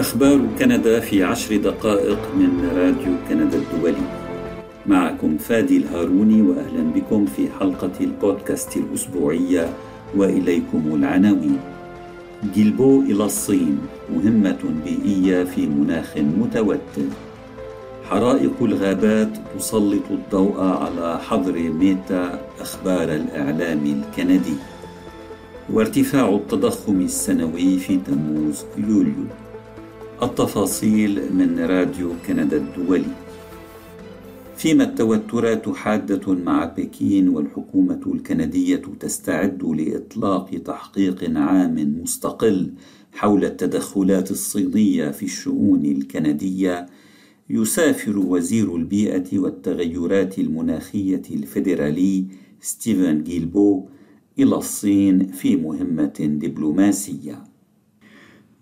أخبار كندا في عشر دقائق من راديو كندا الدولي. معكم فادي الهاروني وأهلا بكم في حلقة البودكاست الأسبوعية وإليكم العناوين. جيلبو إلى الصين مهمة بيئية في مناخ متوتر. حرائق الغابات تسلط الضوء على حظر ميتا أخبار الإعلام الكندي. وارتفاع التضخم السنوي في تموز يوليو. التفاصيل من راديو كندا الدولي فيما التوترات حادة مع بكين والحكومة الكندية تستعد لإطلاق تحقيق عام مستقل حول التدخلات الصينية في الشؤون الكندية يسافر وزير البيئة والتغيرات المناخية الفيدرالي ستيفن جيلبو إلى الصين في مهمة دبلوماسية.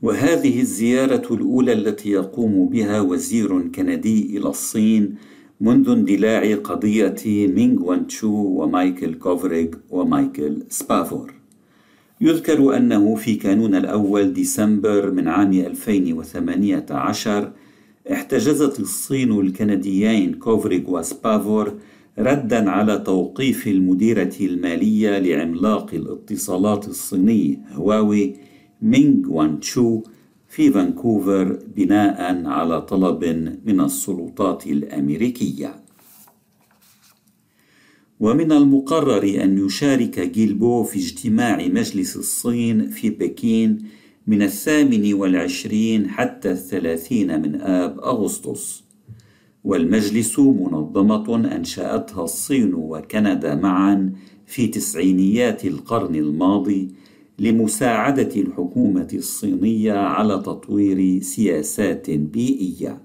وهذه الزيارة الأولى التي يقوم بها وزير كندي إلى الصين منذ اندلاع قضية مينغ وان تشو ومايكل كوفريغ ومايكل سبافور. يذكر أنه في كانون الأول ديسمبر من عام 2018 احتجزت الصين الكنديين كوفريغ وسبافور ردا على توقيف المديرة المالية لعملاق الاتصالات الصيني هواوي مينغ وان تشو في فانكوفر بناء على طلب من السلطات الأمريكية. ومن المقرر أن يشارك جيلبو في اجتماع مجلس الصين في بكين من الثامن والعشرين حتى الثلاثين من آب أغسطس. والمجلس منظمة أنشأتها الصين وكندا معا في تسعينيات القرن الماضي لمساعدة الحكومة الصينية على تطوير سياسات بيئية.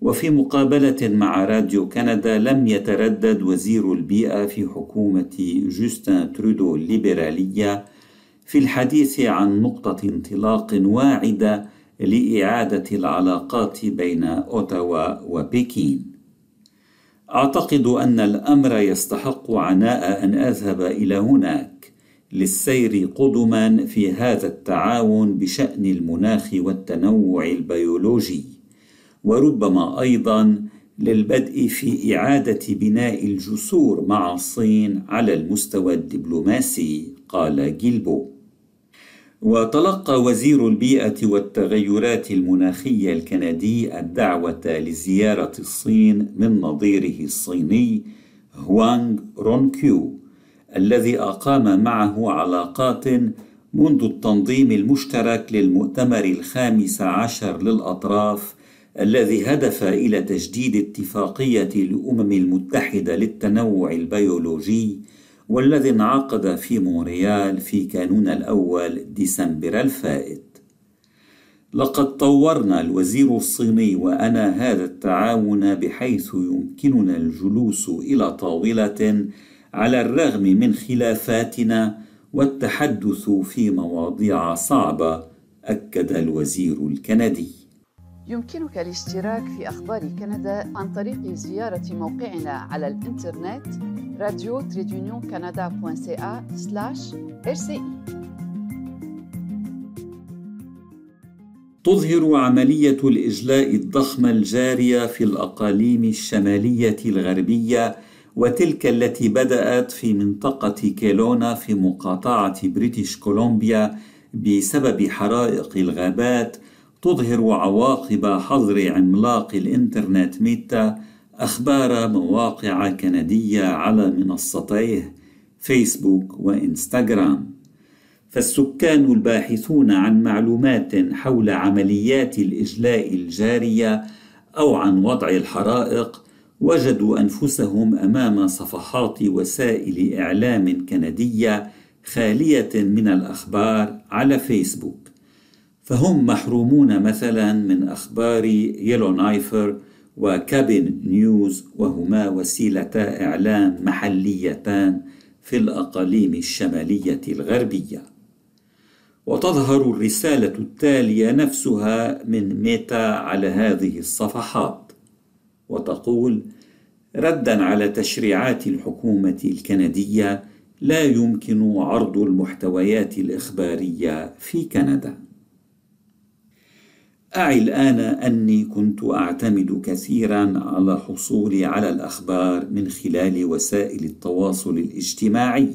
وفي مقابلة مع راديو كندا لم يتردد وزير البيئة في حكومة جوستن ترودو الليبرالية في الحديث عن نقطة انطلاق واعدة لإعادة العلاقات بين أوتاوا وبكين. أعتقد أن الأمر يستحق عناء أن أذهب إلى هناك للسير قدما في هذا التعاون بشأن المناخ والتنوع البيولوجي. وربما أيضا للبدء في إعادة بناء الجسور مع الصين على المستوى الدبلوماسي قال جيلبو. وتلقى وزير البيئة والتغيرات المناخية الكندي الدعوة لزيارة الصين من نظيره الصيني هوانغ رونكيو. الذي أقام معه علاقات منذ التنظيم المشترك للمؤتمر الخامس عشر للأطراف الذي هدف إلى تجديد اتفاقية الأمم المتحدة للتنوع البيولوجي والذي انعقد في مونريال في كانون الأول ديسمبر الفائت. لقد طورنا الوزير الصيني وأنا هذا التعاون بحيث يمكننا الجلوس إلى طاولة على الرغم من خلافاتنا والتحدث في مواضيع صعبة أكد الوزير الكندي. يمكنك الاشتراك في أخبار كندا عن طريق زيارة موقعنا على الإنترنت راديو trait d'union كندا slash تظهر عملية الإجلاء الضخمة الجارية في الأقاليم الشمالية الغربية وتلك التي بدأت في منطقة كيلونا في مقاطعة بريتش كولومبيا بسبب حرائق الغابات تظهر عواقب حظر عملاق الإنترنت ميتا أخبار مواقع كندية على منصتيه فيسبوك وإنستغرام. فالسكان الباحثون عن معلومات حول عمليات الإجلاء الجارية أو عن وضع الحرائق وجدوا أنفسهم أمام صفحات وسائل إعلام كندية خالية من الأخبار على فيسبوك. فهم محرومون مثلا من أخبار يلو نايفر وكابين نيوز وهما وسيلتا إعلام محليتان في الأقاليم الشمالية الغربية. وتظهر الرسالة التالية نفسها من ميتا على هذه الصفحات. وتقول ردا على تشريعات الحكومة الكندية لا يمكن عرض المحتويات الإخبارية في كندا. أعي الآن أني كنت أعتمد كثيرا على حصولي على الأخبار من خلال وسائل التواصل الاجتماعي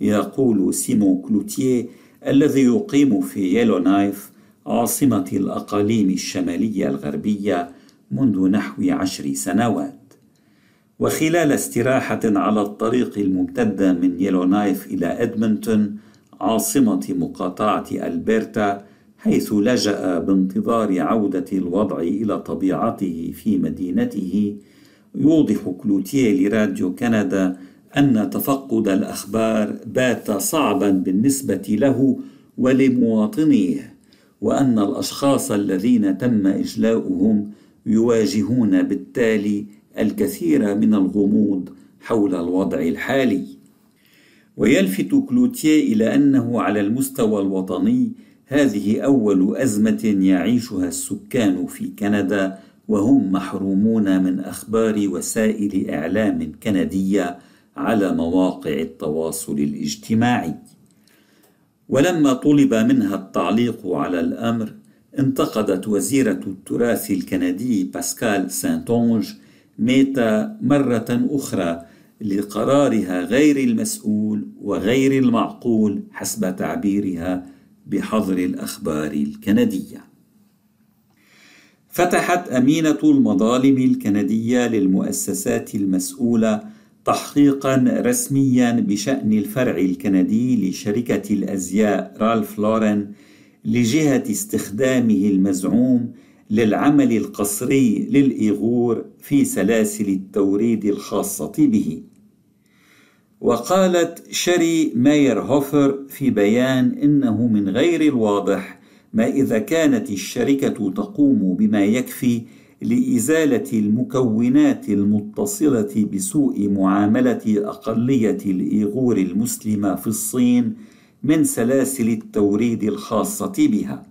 يقول سيمون كلوتيه الذي يقيم في يلونايف عاصمة الأقاليم الشمالية الغربية منذ نحو عشر سنوات. وخلال استراحة على الطريق الممتدة من يلونايف إلى إدمنتون عاصمة مقاطعة ألبرتا حيث لجأ بانتظار عودة الوضع إلى طبيعته في مدينته يوضح كلوتيه لراديو كندا أن تفقد الأخبار بات صعبا بالنسبة له ولمواطنيه وأن الأشخاص الذين تم إجلاؤهم يواجهون بالتالي الكثير من الغموض حول الوضع الحالي. ويلفت كلوتيه إلى أنه على المستوى الوطني هذه أول أزمة يعيشها السكان في كندا وهم محرومون من أخبار وسائل إعلام كندية على مواقع التواصل الاجتماعي. ولما طلب منها التعليق على الأمر انتقدت وزيرة التراث الكندي باسكال سانتونج ميتا مرة أخرى لقرارها غير المسؤول وغير المعقول حسب تعبيرها بحظر الأخبار الكندية. فتحت أمينة المظالم الكندية للمؤسسات المسؤولة تحقيقا رسميا بشأن الفرع الكندي لشركة الأزياء رالف لورن لجهة استخدامه المزعوم للعمل القصري للإيغور في سلاسل التوريد الخاصة به. وقالت شري ماير هوفر في بيان إنه من غير الواضح ما إذا كانت الشركة تقوم بما يكفي لإزالة المكونات المتصلة بسوء معاملة أقلية الإيغور المسلمة في الصين من سلاسل التوريد الخاصة بها.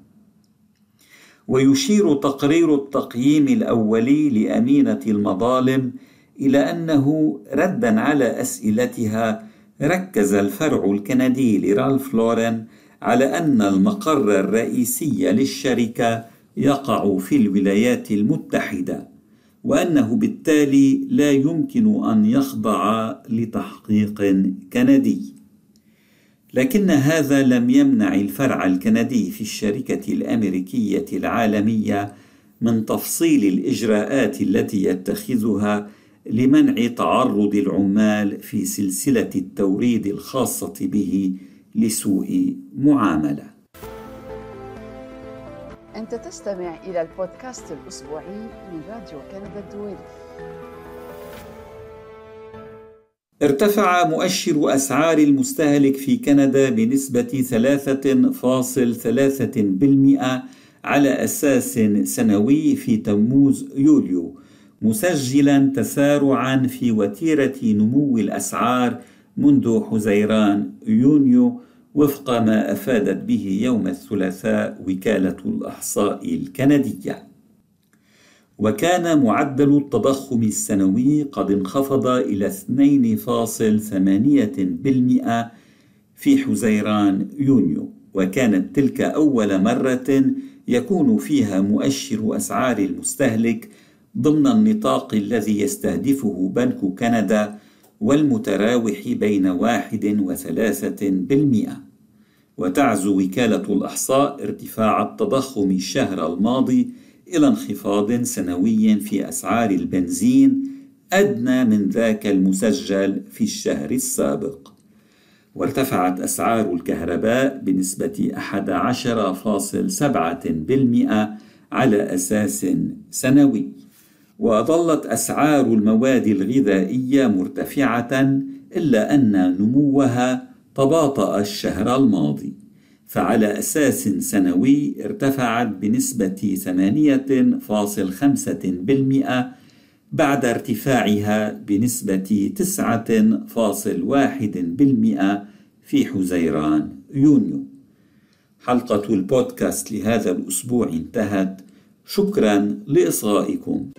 ويشير تقرير التقييم الأولي لأمينة المظالم إلى أنه ردا على أسئلتها ركز الفرع الكندي لرالف لورن على أن المقر الرئيسي للشركة يقع في الولايات المتحدة وأنه بالتالي لا يمكن أن يخضع لتحقيق كندي لكن هذا لم يمنع الفرع الكندي في الشركة الأمريكية العالمية من تفصيل الإجراءات التي يتخذها لمنع تعرض العمال في سلسلة التوريد الخاصة به لسوء معاملة. أنت تستمع إلى البودكاست الأسبوعي من راديو كندا الدولي. ارتفع مؤشر أسعار المستهلك في كندا بنسبة 3.3% على أساس سنوي في تموز يوليو مسجلا تسارعا في وتيرة نمو الأسعار منذ حزيران يونيو وفق ما أفادت به يوم الثلاثاء وكالة الأحصاء الكندية. وكان معدل التضخم السنوي قد انخفض إلى 2.8% في حزيران يونيو وكانت تلك أول مرة يكون فيها مؤشر أسعار المستهلك ضمن النطاق الذي يستهدفه بنك كندا والمتراوح بين واحد وثلاثة بالمئة. وتعزو وكالة الإحصاء ارتفاع التضخم الشهر الماضي إلى انخفاض سنوي في أسعار البنزين أدنى من ذاك المسجل في الشهر السابق. وارتفعت أسعار الكهرباء بنسبة 11.7% على أساس سنوي. وظلت أسعار المواد الغذائية مرتفعة إلا أن نموها تباطأ الشهر الماضي. فعلى أساس سنوي ارتفعت بنسبة 8.5% بعد ارتفاعها بنسبة 9.1% في حزيران يونيو. حلقة البودكاست لهذا الأسبوع انتهت. شكرا لإصغائكم.